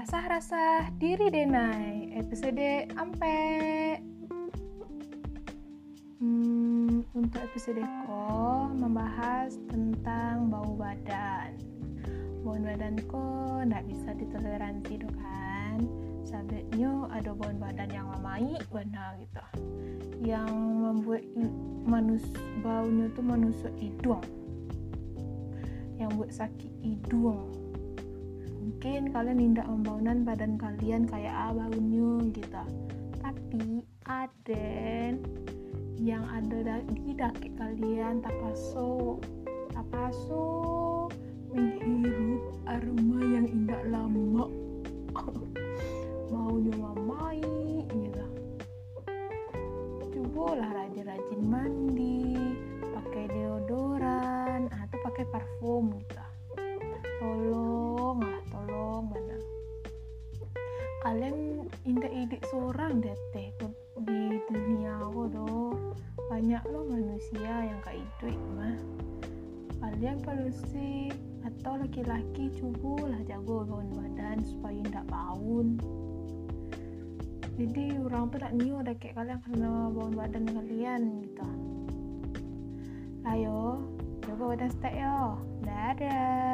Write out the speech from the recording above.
Mengasah Diri Denai Episode Ampe. Hmm, Untuk episode ko Membahas tentang bau badan. Bau badan ko Nggak bisa ditoleransi do kan? Sabetnya ada bau badan yang lamai Benar gitu. Yang membuat manus baunya tuh menusuk hidung. Yang buat sakit hidung mungkin kalian tidak membangunan badan kalian kayak ah baunya gitu. Tapi ada yang ada di daki kalian tak pasuk tak pasuk menghirup aroma yang indah lama. Baunya mamai gitu. Cobalah rajin-rajin mandi pakai deodoran atau pakai parfum gitu. Tolong lah indah idik seorang deh teh di dunia aku tuh banyak loh manusia yang kayak itu mah. Kalian polusi atau laki-laki lah jago bau badan supaya tidak baun jadi orang tuh tak nyu ada kayak kalian kena bau badan kalian gitu. Ayo coba badan stay yo. Dadah